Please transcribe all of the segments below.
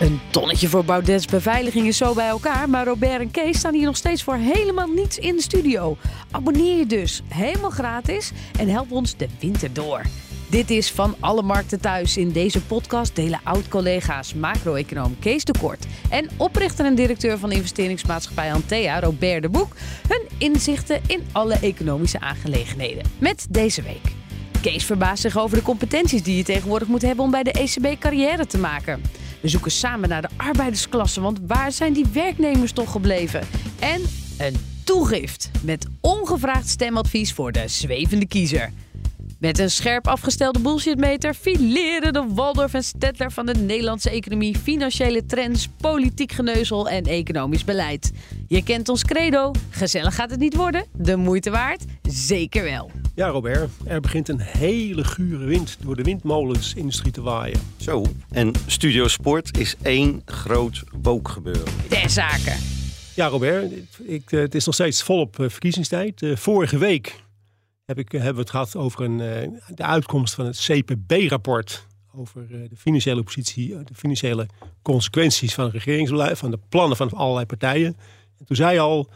Een tonnetje voor Baudet's beveiliging is zo bij elkaar, maar Robert en Kees staan hier nog steeds voor helemaal niets in de studio. Abonneer je dus, helemaal gratis, en help ons de winter door. Dit is Van Alle Markten Thuis. In deze podcast delen oud-collega's macro-econoom Kees de Kort en oprichter en directeur van investeringsmaatschappij Antea, Robert de Boek, hun inzichten in alle economische aangelegenheden. Met deze week. Kees verbaast zich over de competenties die je tegenwoordig moet hebben om bij de ECB carrière te maken. We zoeken samen naar de arbeidersklasse, want waar zijn die werknemers toch gebleven? En een toegift met ongevraagd stemadvies voor de zwevende kiezer. Met een scherp afgestelde bullshitmeter fileren de Waldorf en Stedtler van de Nederlandse economie, financiële trends, politiek geneuzel en economisch beleid. Je kent ons credo, gezellig gaat het niet worden, de moeite waard, zeker wel. Ja, Robert, er begint een hele gure wind door de windmolensindustrie te waaien. Zo, en Studio Sport is één groot wookgebeuren. Ter zake. Ja, Robert, ik, eh, het is nog steeds volop eh, verkiezingstijd. Uh, vorige week heb ik, hebben we het gehad over een, de uitkomst van het CPB-rapport. Over de financiële positie, de financiële consequenties van het regeringsbeleid, van de plannen van allerlei partijen. En toen zei je al,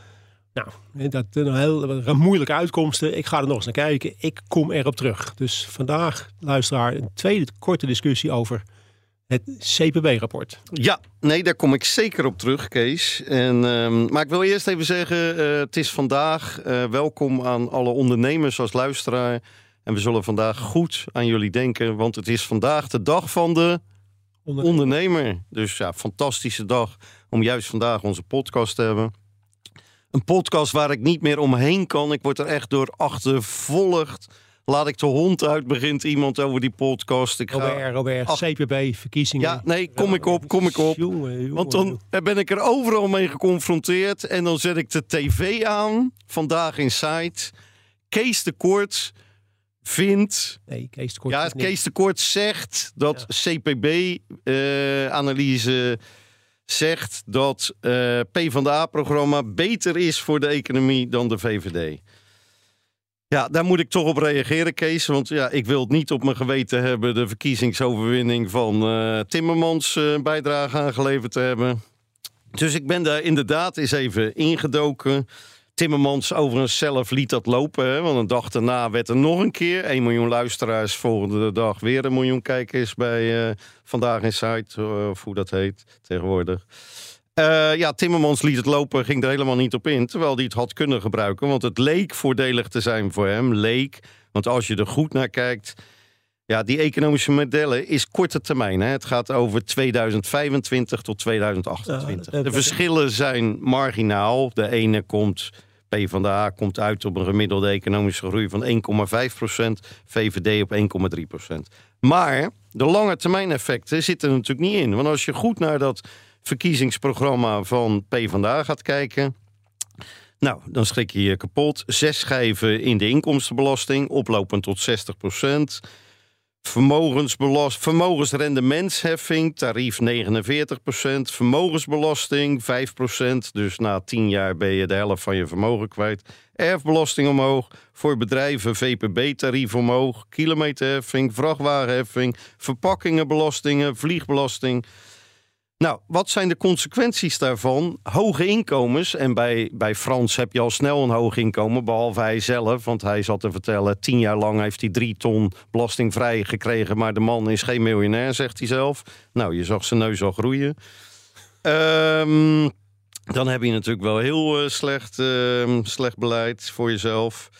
nou, dat een heel moeilijke uitkomsten. Ik ga er nog eens naar kijken. Ik kom erop terug. Dus vandaag, luisteraar, een tweede korte discussie over het CPB-rapport. Ja, nee, daar kom ik zeker op terug, Kees. En, um, maar ik wil eerst even zeggen, uh, het is vandaag uh, welkom aan alle ondernemers als luisteraar. En we zullen vandaag goed aan jullie denken, want het is vandaag de dag van de ondernemer. ondernemer. Dus ja, fantastische dag om juist vandaag onze podcast te hebben een podcast waar ik niet meer omheen kan. Ik word er echt door achtervolgd. Laat ik de hond uit, begint iemand over die podcast. Ik ga... Robert, Robert, Ach, CPB, verkiezingen. Ja, nee, kom ik op, kom ik op. Want dan ben ik er overal mee geconfronteerd. En dan zet ik de tv aan, vandaag in site. Kees de Kort vindt... Nee, Kees de Kort Ja, Kees de Kort zegt dat CPB-analyse... Uh, zegt dat uh, PvdA-programma beter is voor de economie dan de VVD. Ja, daar moet ik toch op reageren, Kees. Want ja, ik wil het niet op mijn geweten hebben de verkiezingsoverwinning van uh, Timmermans uh, bijdrage aangeleverd te hebben. Dus ik ben daar inderdaad eens even ingedoken. Timmermans overigens zelf liet dat lopen. Hè? Want een dag daarna werd er nog een keer 1 miljoen luisteraars. Volgende dag weer een miljoen kijkers bij uh, Vandaag in Site. Of hoe dat heet tegenwoordig. Uh, ja, Timmermans liet het lopen, ging er helemaal niet op in. Terwijl hij het had kunnen gebruiken. Want het leek voordelig te zijn voor hem. Leek. Want als je er goed naar kijkt. Ja, die economische modellen is korte termijn. Hè? Het gaat over 2025 tot 2028. de verschillen zijn marginaal. De ene komt, PvdA komt uit op een gemiddelde economische groei van 1,5% VVD op 1,3% Maar de lange termijn effecten zitten er natuurlijk niet in. Want als je goed naar dat verkiezingsprogramma van PvdA gaat kijken... Nou, dan schrik je je kapot. Zes schijven in de inkomstenbelasting, oplopend tot 60 Vermogensbelast, vermogensrendementsheffing, tarief 49% Vermogensbelasting 5% Dus na 10 jaar ben je de helft van je vermogen kwijt. Erfbelasting omhoog. Voor bedrijven VPB-tarief omhoog. Kilometerheffing, vrachtwagenheffing, verpakkingenbelastingen, vliegbelasting. Nou, wat zijn de consequenties daarvan? Hoge inkomens, en bij, bij Frans heb je al snel een hoog inkomen, behalve hij zelf, want hij zat te vertellen, tien jaar lang heeft hij drie ton belastingvrij gekregen, maar de man is geen miljonair, zegt hij zelf. Nou, je zag zijn neus al groeien. Um, dan heb je natuurlijk wel heel uh, slecht, uh, slecht beleid voor jezelf.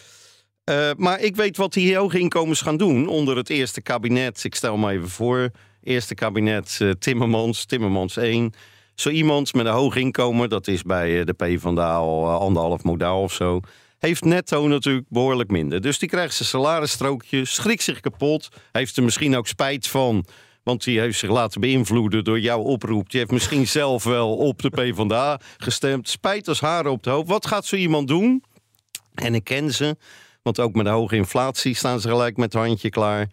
Uh, maar ik weet wat die hoge inkomens gaan doen onder het eerste kabinet. Ik stel me even voor Eerste kabinet uh, Timmermans, Timmermans 1. Zo iemand met een hoog inkomen, dat is bij uh, de PvdA al uh, anderhalf modaal of zo. Heeft netto natuurlijk behoorlijk minder. Dus die krijgt zijn salarisstrookje, schrikt zich kapot. Heeft er misschien ook spijt van. Want die heeft zich laten beïnvloeden door jouw oproep. Die heeft misschien zelf wel op de PvdA gestemd. Spijt als haren op de hoofd. Wat gaat zo iemand doen? En ik ken ze, want ook met de hoge inflatie staan ze gelijk met het handje klaar.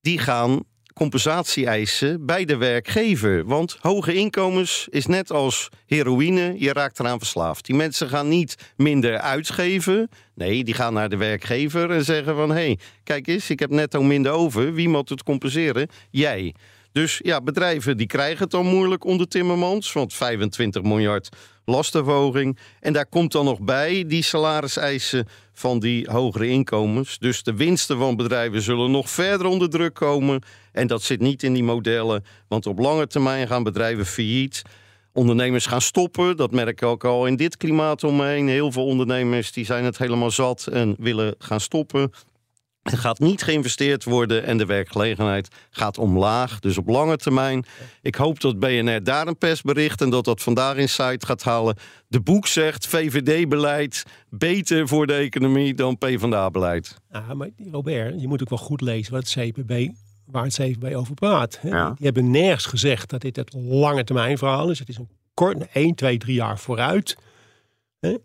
Die gaan compensatie eisen bij de werkgever. Want hoge inkomens is net als heroïne, je raakt eraan verslaafd. Die mensen gaan niet minder uitgeven. Nee, die gaan naar de werkgever en zeggen van... hé, hey, kijk eens, ik heb netto minder over. Wie moet het compenseren? Jij. Dus ja, bedrijven die krijgen het dan moeilijk onder Timmermans. Want 25 miljard lastenverhoging. En daar komt dan nog bij die salariseisen van die hogere inkomens. Dus de winsten van bedrijven zullen nog verder onder druk komen. En dat zit niet in die modellen. Want op lange termijn gaan bedrijven failliet. Ondernemers gaan stoppen. Dat merk ik ook al in dit klimaat omheen. Heel veel ondernemers die zijn het helemaal zat en willen gaan stoppen. Er gaat niet geïnvesteerd worden en de werkgelegenheid gaat omlaag. Dus op lange termijn. Ik hoop dat BNR daar een persbericht en dat dat vandaag in site gaat halen. De boek zegt VVD-beleid beter voor de economie dan PvdA-beleid. Ja, maar Robert, je moet ook wel goed lezen wat het CPB, waar het CPB over praat. Hè? Die hebben nergens gezegd dat dit het lange termijn verhaal is. Het is een kort, 1, 2, 3 jaar vooruit. Hè?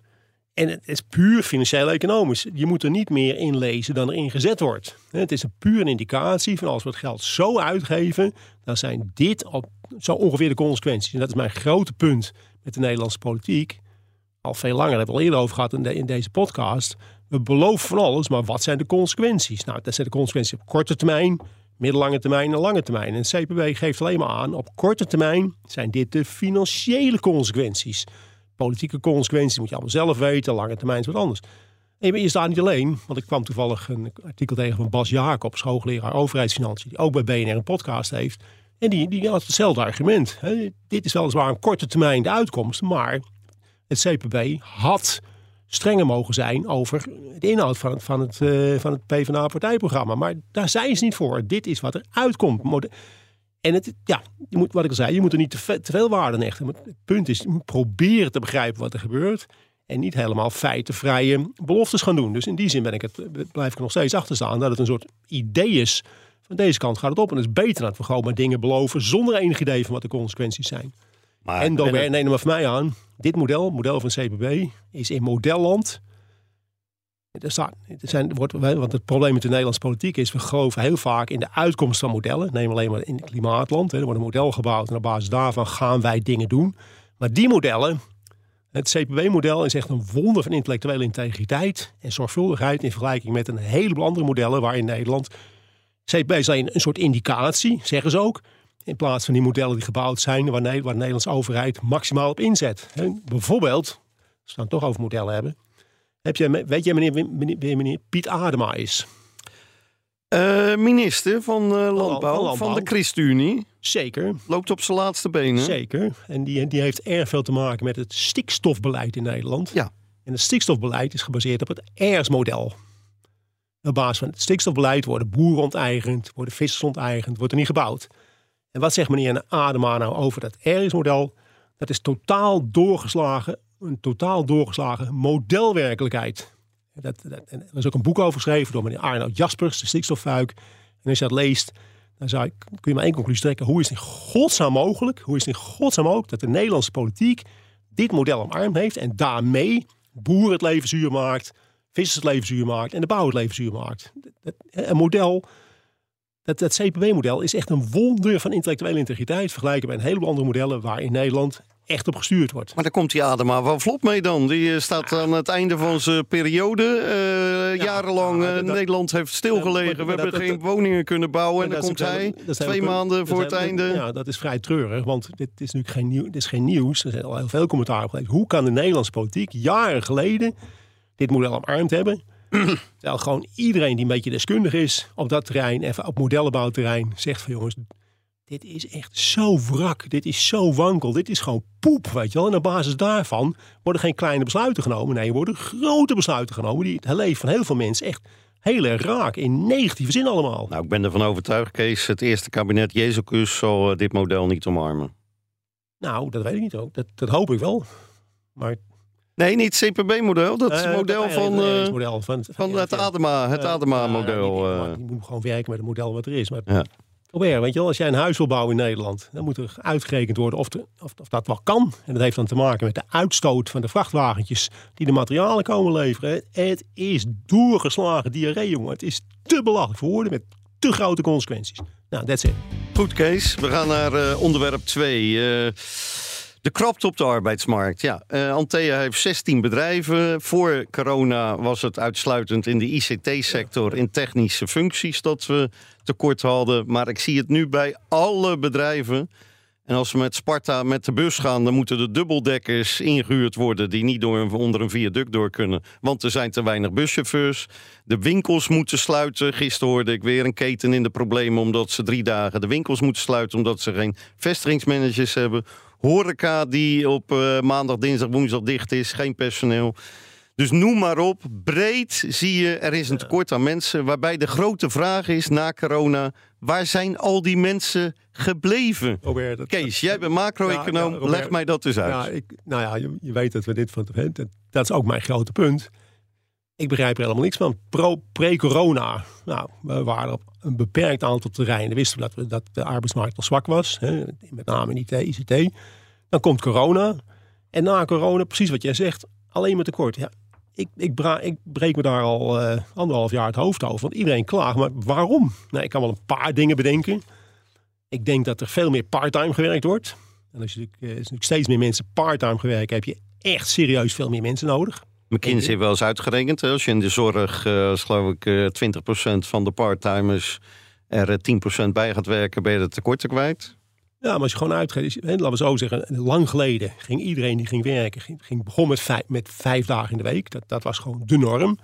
En het is puur financieel-economisch. Je moet er niet meer in lezen dan er ingezet wordt. Het is een puur indicatie van als we het geld zo uitgeven, dan zijn dit op, zo ongeveer de consequenties. En dat is mijn grote punt met de Nederlandse politiek. Al veel langer, hebben we al eerder over gehad in, in deze podcast. We beloven van alles, maar wat zijn de consequenties? Nou, dat zijn de consequenties op korte termijn, middellange termijn en lange termijn. En het CPB geeft alleen maar aan, op korte termijn zijn dit de financiële consequenties. Politieke consequenties moet je allemaal zelf weten. Lange termijn is wat anders. En je staat niet alleen, want ik kwam toevallig een artikel tegen van Bas Jacob, hoogleraar overheidsfinanciën, die ook bij BNR een podcast heeft. En die, die had hetzelfde argument. Dit is weliswaar een korte termijn de uitkomst, maar het CPB had strenger mogen zijn over de inhoud van het, van het, uh, van het PvdA-partijprogramma. Maar daar zijn ze niet voor. Dit is wat er uitkomt. En het, ja, je moet, wat ik al zei, je moet er niet te, te veel waarde hechten. het punt is, je moet proberen te begrijpen wat er gebeurt. En niet helemaal feitenvrije beloftes gaan doen. Dus in die zin ben ik het, blijf ik er nog steeds achter staan dat het een soort idee is. Van deze kant gaat het op. En het is beter dat we gewoon maar dingen beloven zonder enig idee van wat de consequenties zijn. Maar, en dan neem maar van mij aan, dit model, model van CPB, is in modelland er zijn, wordt, want het probleem met de Nederlandse politiek is, we geloven heel vaak in de uitkomst van modellen. Neem alleen maar in het klimaatland. Hè, er wordt een model gebouwd en op basis daarvan gaan wij dingen doen. Maar die modellen, het CPB-model is echt een wonder van intellectuele integriteit en zorgvuldigheid in vergelijking met een heleboel andere modellen waar in Nederland CPB is alleen een soort indicatie, zeggen ze ook. In plaats van die modellen die gebouwd zijn waar, de Nederlandse overheid maximaal op inzet. bijvoorbeeld, als we het toch over modellen hebben, heb jij, weet jij meneer, meneer, meneer Piet Adema is? Uh, minister van, uh, landbouw, van, van, de ChristenUnie. Zeker. Loopt op zijn laatste benen. Zeker. En die, die heeft erg veel te maken met het stikstofbeleid in Nederland. Ja. En het stikstofbeleid is gebaseerd op het ERS-model. Op basis van het stikstofbeleid worden boeren onteigend, worden vissers onteigend, wordt er niet gebouwd. En wat zegt meneer Adema nou over dat ERS-model? Dat is totaal doorgeslagen een totaal doorgeslagen modelwerkelijkheid. Dat, dat, er is ook een boek over geschreven door meneer Arnoud Jaspers, de stikstoffuik. En als je dat leest, dan ik, kun je maar één conclusie trekken. Hoe is het in godsnaam mogelijk, hoe is het in ook dat de Nederlandse politiek dit model omarmd heeft en daarmee boeren het leven zuur maakt, vissers het leven zuur maakt en de bouw het leven zuur maakt. Een model, dat, dat CPB-model is echt een wonder van intellectuele integriteit vergelijken bij een heleboel andere modellen waar in Nederland echt op gestuurd wordt. Maar daar komt die Adema wel vlot mee dan. Die eh, staat aan het einde van zijn periode. Uh, jarenlang uh, Nederland heeft stilgelegen. we hebben geen woningen kunnen bouwen. En dan komt hij twee maanden voor het einde. Ja, dat is vrij treurig. Want dit is natuurlijk geen, nieuw, dit is geen nieuws. Er zijn al heel veel commentaar op geweest. Hoe kan de Nederlandse politiek jaren geleden dit model omarmd hebben? Terwijl gewoon iedereen die een beetje deskundig is op dat terrein, even op modellenbouwterrein, zegt van jongens, dit is echt zo wrak, dit is zo wankel, dit is gewoon poep, weet je wel. En op basis daarvan worden geen kleine besluiten genomen. Nee, er worden grote besluiten genomen die het leven van heel veel mensen echt heel erg raak, in negatieve zin allemaal. Nou, ik ben ervan overtuigd, Kees, het eerste kabinet Jezus zal eh, dit model niet omarmen. Nou, dat weet ik niet ook. Dat, dat hoop ik wel. Maar Nee, niet CPB-model. Dat uh, model, van, uh, model van, van, het Adema, het Adema-model. Uh, je moet gewoon werken met het model wat er is. Maar ja Robert, weet je wel, als jij een huis wil bouwen in Nederland, dan moet er uitgerekend worden of, of, of dat wel kan. En dat heeft dan te maken met de uitstoot van de vrachtwagentjes die de materialen komen leveren. Het is doorgeslagen diarree, jongen. Het is te belachelijk voor woorden met te grote consequenties. Nou, that's it. Goed, Kees. We gaan naar eh, onderwerp 2. De krapte op de arbeidsmarkt. Ja, eh Antea heeft 16 bedrijven. Voor corona was het uitsluitend in de ICT-sector, in technische functies, dat we tekort hadden. Maar ik zie het nu bij alle bedrijven. En als we met Sparta met de bus gaan, dan moeten de dubbeldekkers ingehuurd worden die niet door een, onder een viaduct door kunnen. Want er zijn te weinig buschauffeurs. De winkels moeten sluiten. Gisteren hoorde ik weer een keten in de problemen omdat ze drie dagen de winkels moeten sluiten omdat ze geen vestigingsmanagers hebben. Horeca die op eh, maandag, dinsdag, woensdag dicht is, geen personeel. Dus noem maar op, breed zie je, er is een tekort aan mensen. Waarbij de grote vraag is na corona, waar zijn al die mensen gebleven? Robert, dat- Kees, jij bent macro-econoom, Ja, ja, Robert. leg mij dat dus uit. Ja, ik, nou ja, je, je weet dat we dit van dat, dat is ook mijn grote punt. Ik begrijp er helemaal niks van. Pre-corona, nou, we waren op een beperkt aantal terreinen. Wisten we dat, we, dat de arbeidsmarkt al zwak was. Hè, met name in IT, ICT. Dan komt corona. En na corona, precies wat jij zegt, alleen maar tekort. Ja, ik, ik, bra- ik breek me daar al eh, anderhalf jaar het hoofd over. Want iedereen klaagt. Maar waarom? Nou, ik kan wel een paar dingen bedenken. Ik denk dat er veel meer parttime gewerkt wordt. En als je natuurlijk, eh, steeds meer mensen parttime gewerkt, heb je echt serieus veel meer mensen nodig. McKinsey heeft wel eens uitgerekend, als je in de zorg, eh, geloof ik, eh 20% van de parttimers er eh, 10% bij gaat werken, ben je de tekorten kwijt. Ja, maar als je gewoon uitgaat, laten we zo zeggen, lang geleden ging iedereen die ging werken, ging, ging, begon met vijf, met dagen in de week. Dat, dat was gewoon de norm.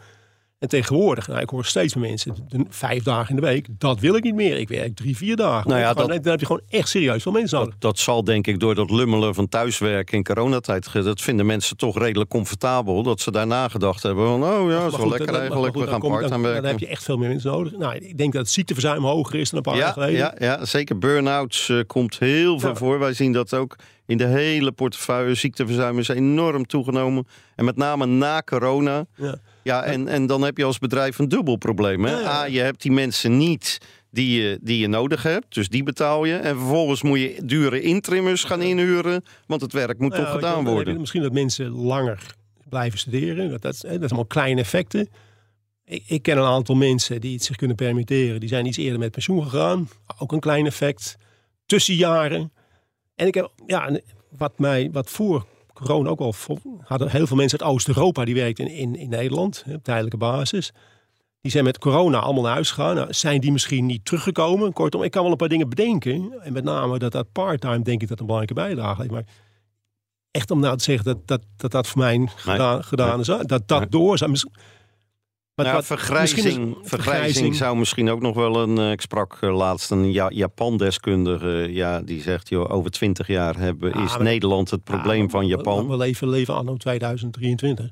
En tegenwoordig, nou, ik hoor steeds meer mensen, vijf dagen in de week, dat wil ik niet meer. Ik werk drie, vier dagen. Nou ja, Gewoon- dat- dan heb je gewoon echt serieus veel mensen nodig. Dat, dat zal denk ik door dat lummelen van thuiswerken in coronatijd, dat vinden mensen toch redelijk comfortabel. Dat ze daarna gedacht hebben van, oh ja, dat is wel lekker dan- eigenlijk, goed, we gaan kom- dan- part-time Dan heb werken. je echt veel meer mensen nodig. Nou, ik denk dat het ziekteverzuim hoger is dan een paar jaar Ja, geleden. ja, ja, zeker. Burn-outs eh, komt heel veel Ja. voor. Wij zien dat ook in de hele portefeuille. Ziekteverzuim is enorm toegenomen. En met name na corona. Ja. Ja, en, en dan heb je als bedrijf een dubbel probleem. Hè? A, je hebt die mensen niet die je, die je nodig hebt. Dus die betaal je. En vervolgens moet je dure intrimmers gaan inhuren. Want het werk moet Nou toch gedaan worden. Misschien dat mensen langer blijven studeren. Dat, dat, dat zijn allemaal kleine effecten. Ik, ik ken een aantal mensen die het zich kunnen permitteren. Die zijn iets eerder met pensioen gegaan. Ook een klein effect. Tussenjaren. En ik heb, ja, wat mij, wat voor corona ook al hadden heel veel mensen uit Oost-Europa die werkten in, in, in Nederland op tijdelijke basis. Die zijn met corona allemaal naar huis gegaan. Nou, zijn die misschien niet teruggekomen? Kortom, ik kan wel een paar dingen bedenken. En met name dat dat part-time denk ik dat een belangrijke bijdrage heeft. Maar echt om nou te zeggen dat dat, dat, dat voor mij gedaan, gedaan is. Dat dat Nee. door zou. Wat- wat- vergrijzing, misschien is- vergrijzing zou misschien ook nog wel een. eh, ik sprak eh, laatst een ja, Japan-deskundige. Ja, die zegt: joh, over twintig jaar hebben, is maar- Nederland het probleem van Japan. We, leven, leven anno 2023.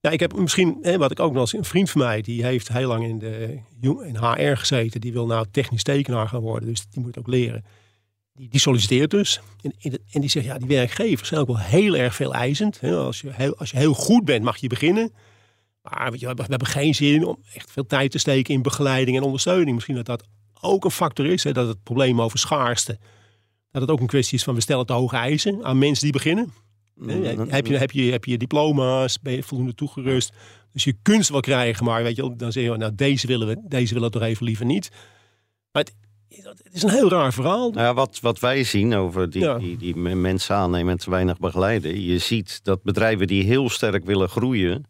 Ja, ik heb misschien, hè, wat ik ook nog als een vriend van mij, die heeft heel lang in, de, in HR gezeten. Die wil nou technisch tekenaar gaan worden, dus die moet ook leren. Die, die solliciteert dus. En, en, en die zegt, ja, die werkgevers zijn ook wel heel erg veel eisend. Hè. Als, je heel, als je heel goed bent, mag je beginnen. Maar weet je, we, hebben, we hebben geen zin om echt veel tijd te steken in begeleiding en ondersteuning. Misschien dat dat ook een factor is, hè, dat het probleem over schaarste, dat het ook een kwestie is van we stellen te hoge eisen aan mensen die beginnen. Hè, Mm-hmm. Heb je, heb, je, heb je diploma's, ben je voldoende toegerust. Dus je kunt ze wel krijgen, maar weet je, dan zeg je, nou deze willen we, deze willen we toch even liever niet. Maar het, het is een heel raar verhaal. Nou ja, wat, wat wij zien over die, Ja. die, die me- mensen aannemen en te weinig begeleiden. Je ziet dat bedrijven die heel sterk willen groeien.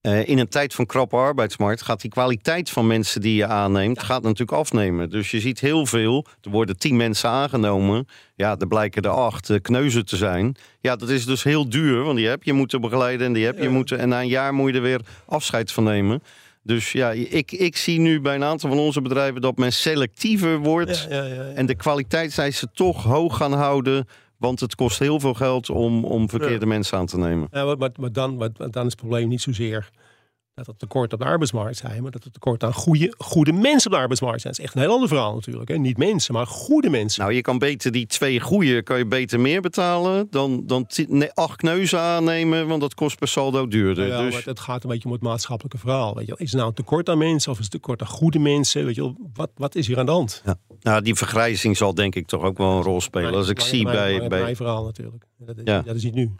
Eh, in een tijd van krappe arbeidsmarkt gaat die kwaliteit van mensen die je aanneemt, gaat natuurlijk afnemen. Dus je ziet heel veel. Er worden tien mensen aangenomen. Ja, er blijken er acht eh, kneuzen te zijn. Ja, dat is dus heel duur, want die heb je moeten begeleiden en die heb je Ja. moeten. En na een jaar moet je er weer afscheid van nemen. Dus ja, ik, ik zie nu bij een aantal van onze bedrijven dat men selectiever wordt. Ja. En de kwaliteitseisen toch hoog gaan houden. Want het kost heel veel geld om, om verkeerde mensen aan te nemen. Ja, maar, maar, maar dan, maar dan is het probleem niet zozeer dat het tekort op de arbeidsmarkt zijn, maar dat het tekort aan goede, goede mensen op de arbeidsmarkt zijn. Dat is echt een heel ander verhaal natuurlijk. Hè? Niet mensen, maar goede mensen. Nou, je kan beter die twee goede, kan je beter meer betalen dan, dan nee, acht kneuzen aannemen, want dat kost per saldo duurder. Ja, dus, maar het gaat een beetje om het maatschappelijke verhaal. Weet je wel. Is er nou een tekort aan mensen of is het tekort aan goede mensen? Weet je wel, wat, wat is hier aan de hand? ja. nou, die vergrijzing zal denk ik toch ook wel een rol spelen. Als ik zie bij, mijn- bij Mijn verhaal natuurlijk. Dat is, Ja. dat is niet nu.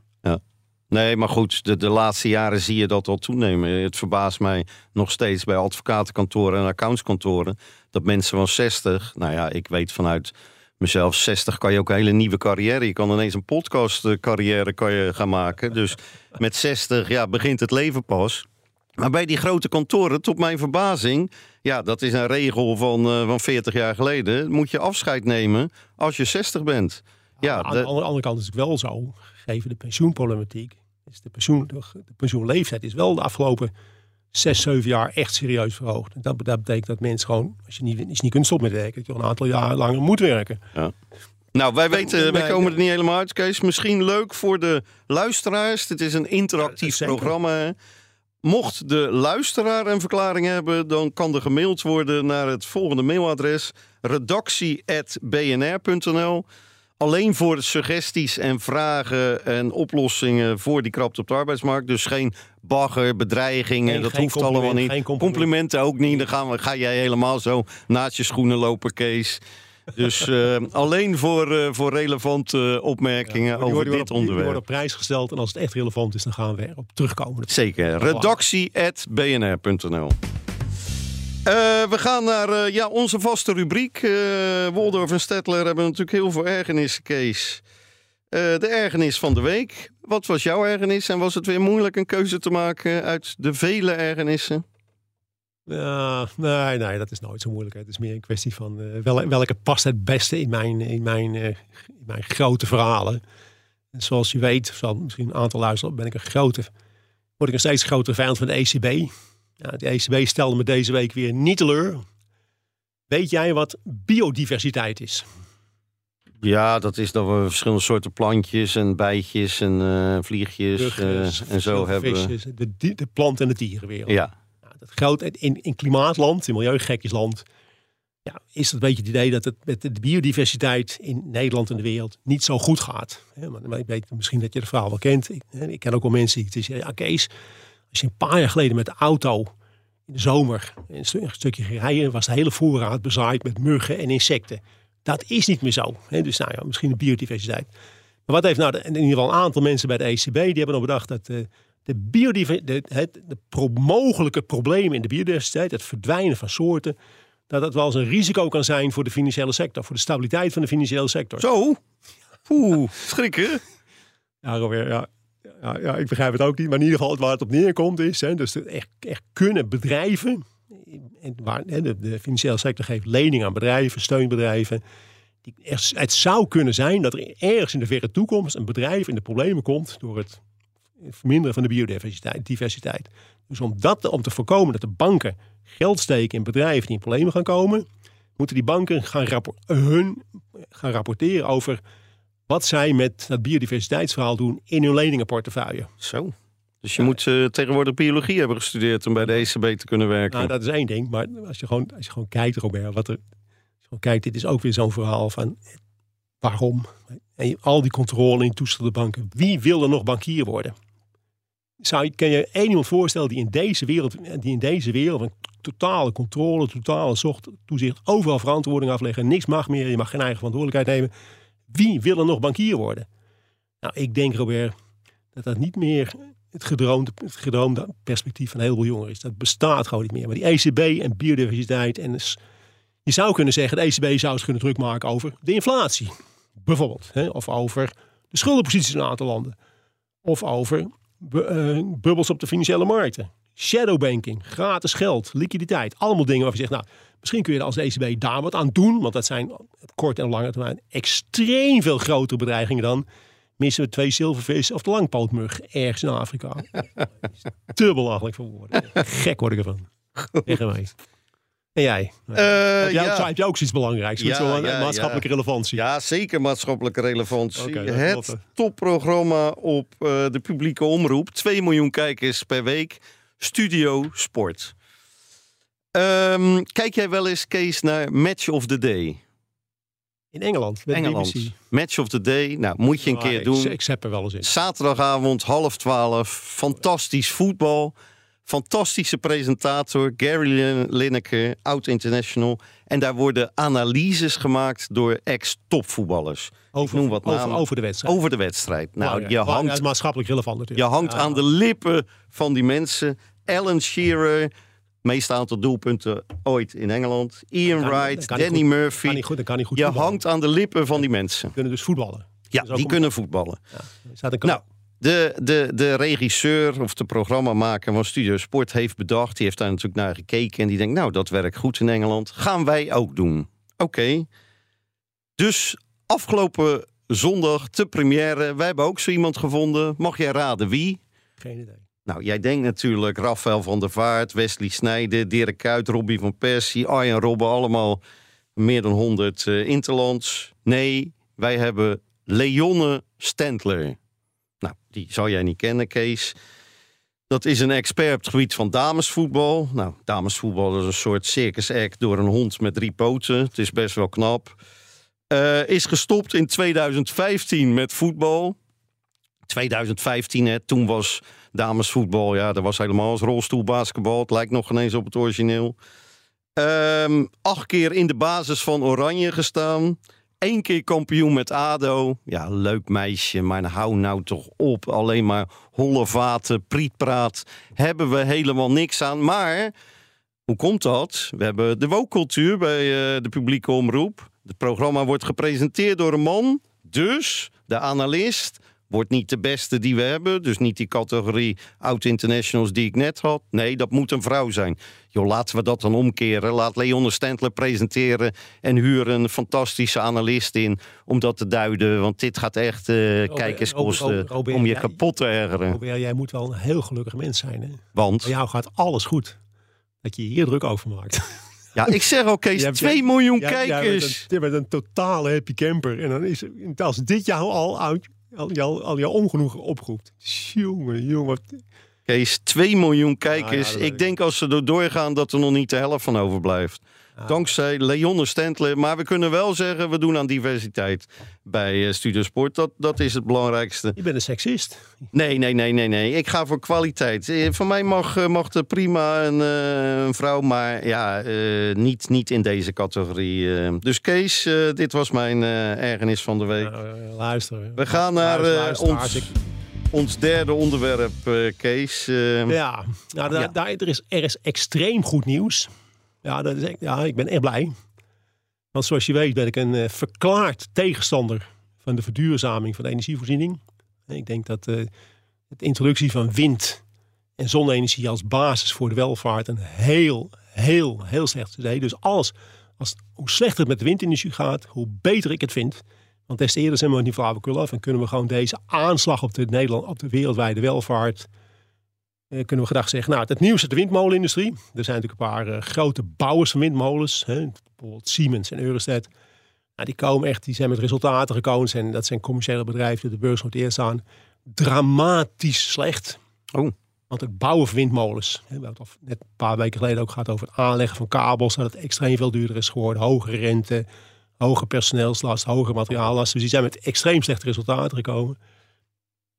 Nee, maar goed, de, de laatste jaren zie je dat al toenemen. Het verbaast mij nog steeds bij advocatenkantoren en accountskantoren... dat mensen van 60, nou ja, ik weet vanuit mezelf... 60 kan je ook een hele nieuwe carrière... je kan ineens een podcastcarrière kan je gaan maken. Dus met 60 ja, begint het leven pas. Maar bij die grote kantoren, tot mijn verbazing... ja, dat is een regel van, eh, van 40 jaar geleden... moet je afscheid nemen als je 60 bent. Ja, aan de- de andere, andere kant is het wel zo, gegeven de pensioenproblematiek. Is de, pensioen, de, pensioenleeftijd is wel de afgelopen zes, zeven jaar echt serieus verhoogd. En dat, dat betekent dat mensen gewoon, als je niet, als je niet kunt stoppen met werken, dat je een aantal jaar langer moet werken. Nou, wij weten, wij komen er niet helemaal uit, Kees. Misschien leuk voor de luisteraars. Het is een interactief programma. Mocht de luisteraar een verklaring hebben, dan kan er gemaild worden naar het volgende mailadres: redactie.bnr.nl. Alleen voor suggesties en vragen en oplossingen voor die krapte op de arbeidsmarkt. Dus geen bagger, bedreigingen, dat hoeft allemaal niet. compliment. Complimenten ook niet. Dan gaan we, ga jij helemaal zo naast je schoenen lopen, Kees. Dus eh, alleen voor, eh, voor relevante opmerkingen Die over dit die worden onderwerp. op prijs gesteld en als het echt relevant is, dan gaan we erop terugkomen. Zeker. Redactie.bnr.nl Eh, we gaan naar eh, ja, onze vaste rubriek. Eh Woldorf en Stettler hebben natuurlijk heel veel ergernissen, Kees. De ergernis van de week. Wat was jouw ergernis? En was het weer moeilijk een keuze te maken uit de vele ergernissen? Nee, nee, dat is nooit zo moeilijk. Het is meer een kwestie van wel, welke past het beste in mijn, in mijn, in mijn grote verhalen. En zoals je weet, zal misschien een aantal luisteren, ben ik een grote, word ik een steeds grotere vijand van de ECB. Ja, de ECB stelde me deze week weer niet teleur. Weet jij wat biodiversiteit is? Ja, dat is dat we verschillende soorten plantjes en bijtjes en eh, vliegjes Burgers, eh, en zo hebben. visjes, de, de plant- en de dierenwereld. Ja, Nou, dat groot, in, in klimaatland, in milieugekjesland, ja, is het een beetje het idee dat het met de biodiversiteit in Nederland en de wereld niet zo goed gaat. Maar ik weet misschien dat je het verhaal wel kent. Ik ken ook wel mensen die zeggen, ja Kees, als je een paar jaar geleden met de auto in de zomer een, stu- een stukje ging rijden, was de hele voorraad bezaaid met muggen en insecten. Dat is niet meer zo. Hè, dus nou ja, misschien de biodiversiteit. Maar wat heeft nou de- in ieder geval een aantal mensen bij de ECB, die hebben al bedacht dat eh, de biodiversiteit, de, het, de pro- mogelijke problemen in de biodiversiteit, het verdwijnen van soorten, dat dat wel eens een risico kan zijn voor de financiële sector, voor de stabiliteit van de financiële sector. zo. Oeh, schrikken. Ja, Robert, ja, ja, ja, ik begrijp het ook niet, maar in ieder geval waar het op neerkomt is, hè, dus echt, echt kunnen bedrijven, en hè, de, financiële sector geeft lening aan bedrijven, steunbedrijven. Die, het zou kunnen zijn dat er ergens in de verre toekomst een bedrijf in de problemen komt door het verminderen van de biodiversiteit. Diversiteit. Dus om, dat, om te voorkomen dat de banken geld steken in bedrijven die in problemen gaan komen, moeten die banken gaan, hun, gaan rapporteren over wat zij met dat biodiversiteitsverhaal doen in hun leningenportefeuille. Zo. Dus je moet eh, tegenwoordig biologie hebben gestudeerd om bij de ECB te kunnen werken. Nou, dat is één ding. Maar als je gewoon, als je gewoon kijkt, Robert, wat er. Als je gewoon kijkt, dit is ook weer zo'n verhaal van waarom. En al die controle in toestelde banken. Wie wil er nog bankier worden? Zou je, kan je één iemand voorstellen die in deze wereld, die in deze wereld van totale controle, totale zocht, toezicht, overal verantwoording afleggen, niks mag meer, je mag geen eigen verantwoordelijkheid nemen. Wie wil er nog bankier worden? Nou, ik denk, Robert, dat dat niet meer het gedroomde, perspectief van een heleboel jongeren is. Dat bestaat gewoon niet meer. Maar die ECB en biodiversiteit en je zou kunnen zeggen, de ECB zou eens kunnen druk maken over de inflatie. Bijvoorbeeld. Hè? Of over de schuldenposities in een aantal landen. Of over eh, bubbels op de financiële markten. Shadowbanking, gratis geld, liquiditeit. Allemaal dingen waarvan je zegt, nou, misschien kun je er als ECB daar wat aan doen. Want dat zijn op korte en lange termijn extreem veel grotere bedreigingen dan missen we twee zilvervis of de langpootmug ergens in Afrika. Te belachelijk voor woorden. Gek word ik ervan. Echt. En jij? Eh, heb, jij ja. heb jij ook zoiets belangrijks? Ja, Zo'n ja, maatschappelijke relevantie. Ja, zeker maatschappelijke relevantie. Klopt, het topprogramma op eh, de publieke omroep. 2 miljoen kijkers per week. Studio Sport. Ehm, kijk jij wel eens, Kees, naar Match of the Day? In Engeland, met Engeland. BBC. Match of the Day. Nou, moet je een keer ik- doen. Ik zap er wel eens in. Zaterdagavond, half twaalf. Fantastisch voetbal. Fantastische presentator. Gary Lin- Lineker, oud-international. En daar worden analyses gemaakt door ex-topvoetballers. Over, noem wat over, namen. over de wedstrijd. Over de wedstrijd. Nou, Belangrijk. je Belangrijk, hangt, maatschappelijk relevant je natuurlijk. hangt Ja, aan de lippen van die mensen. Alan Shearer, meest aantal doelpunten ooit in Engeland. Ian kan- Wright, kan Danny goed. Murphy. Kan niet goed, kan goed Je voetballen. hangt aan de lippen van die mensen. Die kunnen dus voetballen. Ja, die kunnen voetballen. Staat een Nou, de, de, de regisseur of de programmamaker van Studio Sport heeft bedacht. Die heeft daar natuurlijk naar gekeken. En die denkt, nou, dat werkt goed in Engeland. Gaan wij ook doen. Oké. Dus afgelopen zondag te première. Wij hebben ook zo iemand gevonden. Mag jij raden wie? geen idee. Nou, jij denkt natuurlijk Rafael van der Vaart, Wesley Snijden, Dirk Kuyt, Robbie van Persie, Arjen Robben. Allemaal meer dan 100 eh, interlands. Nee, wij hebben Leonne Stentler. Nou, die zou jij niet kennen, Kees. Dat is een expert op het gebied van damesvoetbal. Nou, damesvoetbal is een soort circus act door een hond met drie poten. Het is best wel knap. Eh, is gestopt in 2015 met voetbal. 2015, hè, toen was damesvoetbal, ja, dat was helemaal als rolstoelbasketbal. Het lijkt nog ineens op het origineel. Ehm, acht keer in de basis van Oranje gestaan. Eén keer kampioen met ADO. Ja, leuk meisje, maar hou nou toch op. Alleen maar holle vaten, prietpraat. Hebben we helemaal niks aan. Maar, hoe komt dat? We hebben de wookcultuur bij eh, de publieke omroep. Het programma wordt gepresenteerd door een man. Dus, de analist wordt niet de beste die we hebben. Dus niet die categorie oud-internationals die ik net had. Nee, dat moet een vrouw zijn. Joh, laten we dat dan omkeren. Laat Leonne Stentler presenteren en huur een fantastische analist in om dat te duiden. Want dit gaat echt eh kijkers kosten Robert, Robert, om je jij- kapot te ergeren. Robert, jij moet wel een heel gelukkig mens zijn. Hè? Want, Bij jou gaat alles goed. Dat je hier druk over maakt. ja, ik zeg al Kees, Je hebt- 2 miljoen kijkers. bent een- Je bent een totale happy camper. En dan is als dit jou al, uit, al, al jouw ongenoegen oproept. Jongen, jongen. wat- Kees, 2 miljoen kijkers. ja, ik. denk als ze er doorgaan dat er nog niet de helft van overblijft. Dankzij Leonne Stentler. Maar we kunnen wel zeggen, we doen aan diversiteit bij eh, Studio Sport. Dat, dat is het belangrijkste. Je bent een seksist. Nee, nee, nee, nee, nee. Ik ga voor kwaliteit. Eh, Voor mij mag, eh, mag er prima een, eh, een vrouw, maar ja, niet, niet in deze categorie. Dus Kees, dit was mijn ergernis van de week. Nou, luister. We gaan naar Luister, ons, ons derde onderwerp, Kees. Ja, nou, daar. Daar, er, is, er is extreem goed nieuws. Ja, dat is, ja, ik ben echt blij. Want zoals je weet ben ik een eh, verklaard tegenstander van de verduurzaming van de energievoorziening. En Ik denk dat eh, de introductie van wind- en zonne-energie als basis voor de welvaart een heel, heel, heel slecht idee. Dus alles, als, hoe slechter het met de windenergie gaat, hoe beter ik het vind. Want des te eerder zijn we die flauwekul af en kunnen we gewoon deze aanslag op de, Nederland, op de wereldwijde welvaart kunnen we gedacht zeggen, nou, het nieuws uit de windmolenindustrie. Er zijn natuurlijk een paar eh, grote bouwers van windmolens. Hè, bijvoorbeeld Siemens en Eurostat. Nou, die komen echt, die zijn met resultaten gekomen. En dat zijn commerciële bedrijven die de beurs genoteerd staan. Dramatisch slecht. Oh. Want het bouwen van windmolens. Hè, we hebben het net een paar weken geleden ook gehad over het aanleggen van kabels. Dat het extreem veel duurder is geworden. Hogere rente, hoge personeelslast, hoge materiaallast. Dus die zijn met extreem slechte resultaten gekomen.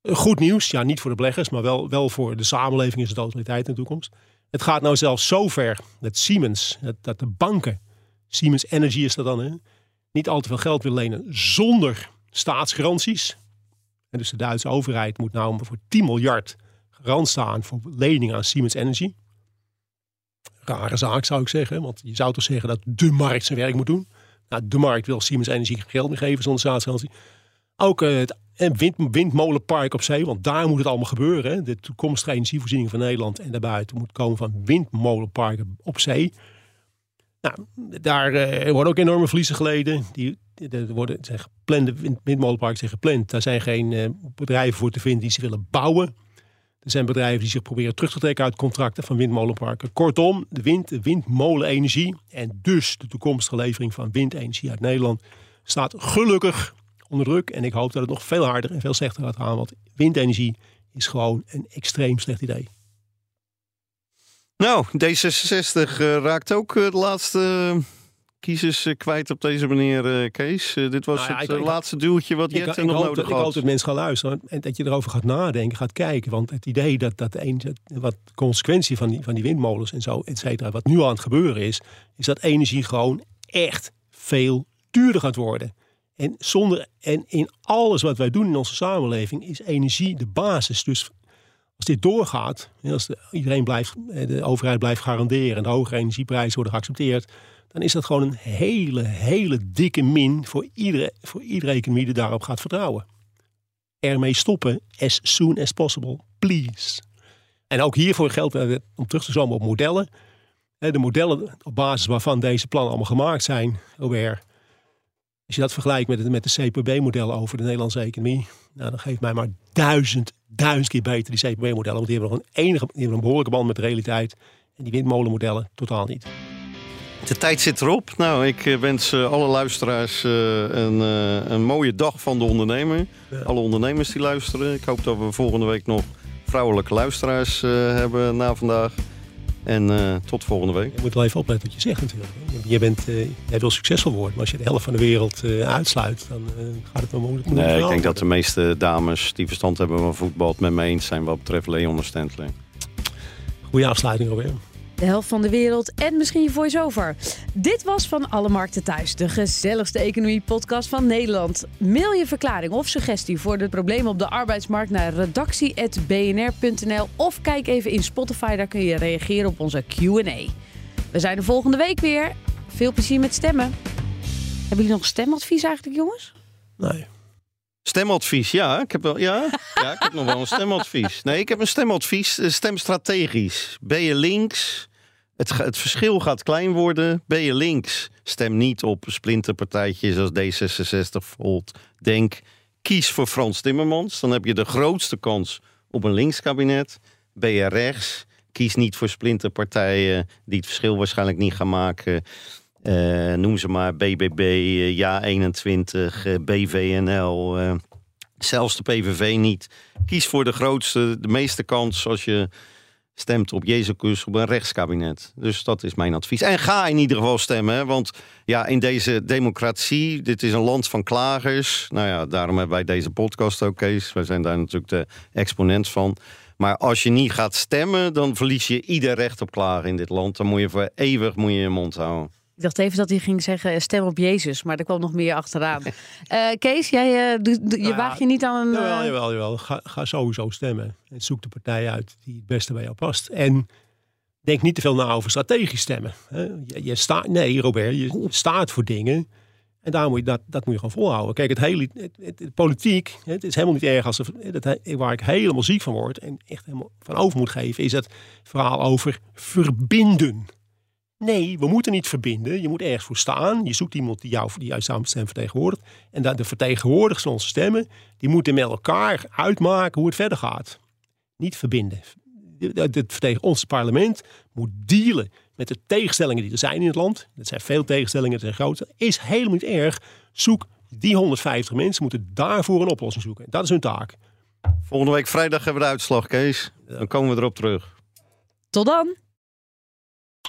Goed nieuws, ja, niet voor de beleggers, maar wel, wel voor de samenleving is het autoriteit in de toekomst. Het gaat nou zelfs zo ver dat Siemens, dat, dat de banken, Siemens Energy is dat dan, hè, niet al te veel geld willen lenen zonder staatsgaranties. En dus de Duitse overheid moet nou voor 10 miljard garant staan voor leningen aan Siemens Energy. Rare zaak zou ik zeggen, want je zou toch zeggen dat de markt zijn werk moet doen. Nou, de markt wil Siemens Energy geen geld meer geven zonder staatsgarantie. Ook eh, het en wind, windmolenpark op zee, want daar moet het allemaal gebeuren. De toekomstige energievoorziening van Nederland en daarbuiten moet komen van windmolenparken op zee. Nou, daar eh, worden ook enorme verliezen geleden. Die, er worden zijn geplande wind, windmolenparken zijn gepland. Daar zijn geen eh, bedrijven voor te vinden die ze willen bouwen. Er zijn bedrijven die zich proberen terug te trekken uit contracten van windmolenparken. Kortom, de wind, de windmolenenergie en dus de toekomstige levering van windenergie uit Nederland staat gelukkig onder druk. En ik hoop dat het nog veel harder en veel slechter gaat gaan. Want windenergie is gewoon een extreem slecht idee. Nou, D66 uh, raakt ook uh, de laatste kiezers uh, kwijt op deze manier, Kees. dit was nou ja, het ik, laatste duwtje wat Jet nog hoop, nodig had. Ik hoop dat mensen gaan luisteren en dat je erover gaat nadenken, gaat kijken. Want het idee dat, dat een, wat consequentie van die, van die windmolens en zo, et cetera, wat nu aan het gebeuren is, is dat energie gewoon echt veel duurder gaat worden. En, zonder, en in alles wat wij doen in onze samenleving is energie de basis. Dus als dit doorgaat, als de, iedereen blijft, eh, de overheid blijft garanderen en de hogere energieprijzen worden geaccepteerd, dan is dat gewoon een hele, hele dikke min voor iedere, voor iedere economie die daarop gaat vertrouwen. Ermee stoppen as soon as possible, please. En ook hiervoor geldt, eh, om terug te komen op modellen. De modellen op basis waarvan deze plannen allemaal gemaakt zijn, Robert, als je dat vergelijkt met, het, met de CPB-modellen over de Nederlandse economie, nou, dan geeft mij maar duizend, duizend keer beter die CPB-modellen. Want die hebben nog een, enige, die hebben een behoorlijke band met de realiteit. En die windmolenmodellen totaal niet. De tijd zit erop. Nou, ik eh, wens eh, alle luisteraars uh, een, een mooie dag van de ondernemer. Ja. Alle ondernemers die luisteren. Ik hoop dat we volgende week nog vrouwelijke luisteraars hebben na vandaag. En uh, tot volgende week. Je moet wel even opletten wat je zegt natuurlijk. Je bent, uh, jij wil succesvol worden, maar als je de helft van de wereld uh, uitsluit, dan gaat het wel moeilijk. Nee, ik denk dat de meeste dames die verstand hebben van voetbal het met me eens zijn wat betreft Leon Stentler. Goeie afsluiting alweer de helft van de wereld en misschien je voice-over. Dit was Van Alle Markten Thuis, de gezelligste economie-podcast van Nederland. Mail je verklaring of suggestie voor de problemen op de arbeidsmarkt naar redactie.bnr.nl of kijk even in Spotify, daar kun je reageren op onze Q&A. We zijn er volgende week weer. Veel plezier met stemmen. Hebben jullie nog stemadvies eigenlijk, jongens? Nee. Stemadvies, ja. Ik heb, wel, ja, ja, ik heb nog wel een stemadvies. Nee, ik heb een stemadvies. Stem strategisch. Ben je links? Het, het verschil gaat klein worden. Ben je links? Stem niet op splinterpartijtjes als D66, Volt, Denk. Kies voor Frans Timmermans. Dan heb je de grootste kans op een linkskabinet. Ben je rechts? Kies niet voor splinterpartijen die het verschil waarschijnlijk niet gaan maken. Uh, noem ze maar BBB, uh, Ja 21, uh, BVNL, eh, zelfs de PVV niet. Kies voor de grootste, de meeste kans als je stemt op Jezus op een rechtskabinet. Dus dat is mijn advies. En ga in ieder geval stemmen, want ja, in deze democratie, dit is een land van klagers. Nou ja, daarom hebben wij deze podcast ook, Kees. Wij zijn daar natuurlijk de exponent van. Maar als je niet gaat stemmen, dan verlies je ieder recht op klagen in dit land. Dan moet je voor eeuwig moet je, je mond houden. Ik dacht even dat hij ging zeggen stem op Jezus, maar er kwam nog meer achteraan. Uh, Kees, jij, uh, je nou waag je niet aan een... Jawel, uh... jawel, jawel. Ga, ga, sowieso stemmen. En zoek de partij uit die het beste bij jou past. En denk niet te veel na over strategisch stemmen. Je, je staat, nee, Robert, je staat voor dingen. En daar moet je, dat, dat moet je gewoon volhouden. Kijk, het hele het, het, politiek, het is helemaal niet erg als het, waar ik helemaal ziek van word en echt helemaal van over moet geven, is het verhaal over verbinden. Nee, we moeten niet verbinden. Je moet ergens voor staan. Je zoekt iemand die jou die jouw stem vertegenwoordigt. En dat de vertegenwoordigers van onze stemmen, die moeten met elkaar uitmaken hoe het verder gaat. Niet verbinden. Het ons parlement moet dealen met de tegenstellingen die er zijn in het land. Dat zijn veel tegenstellingen, dat zijn grote. Is helemaal niet erg. Zoek die 150 mensen, moeten daarvoor een oplossing zoeken. Dat is hun taak. Volgende week vrijdag hebben we de uitslag, Kees. Dan komen we erop terug. Tot dan.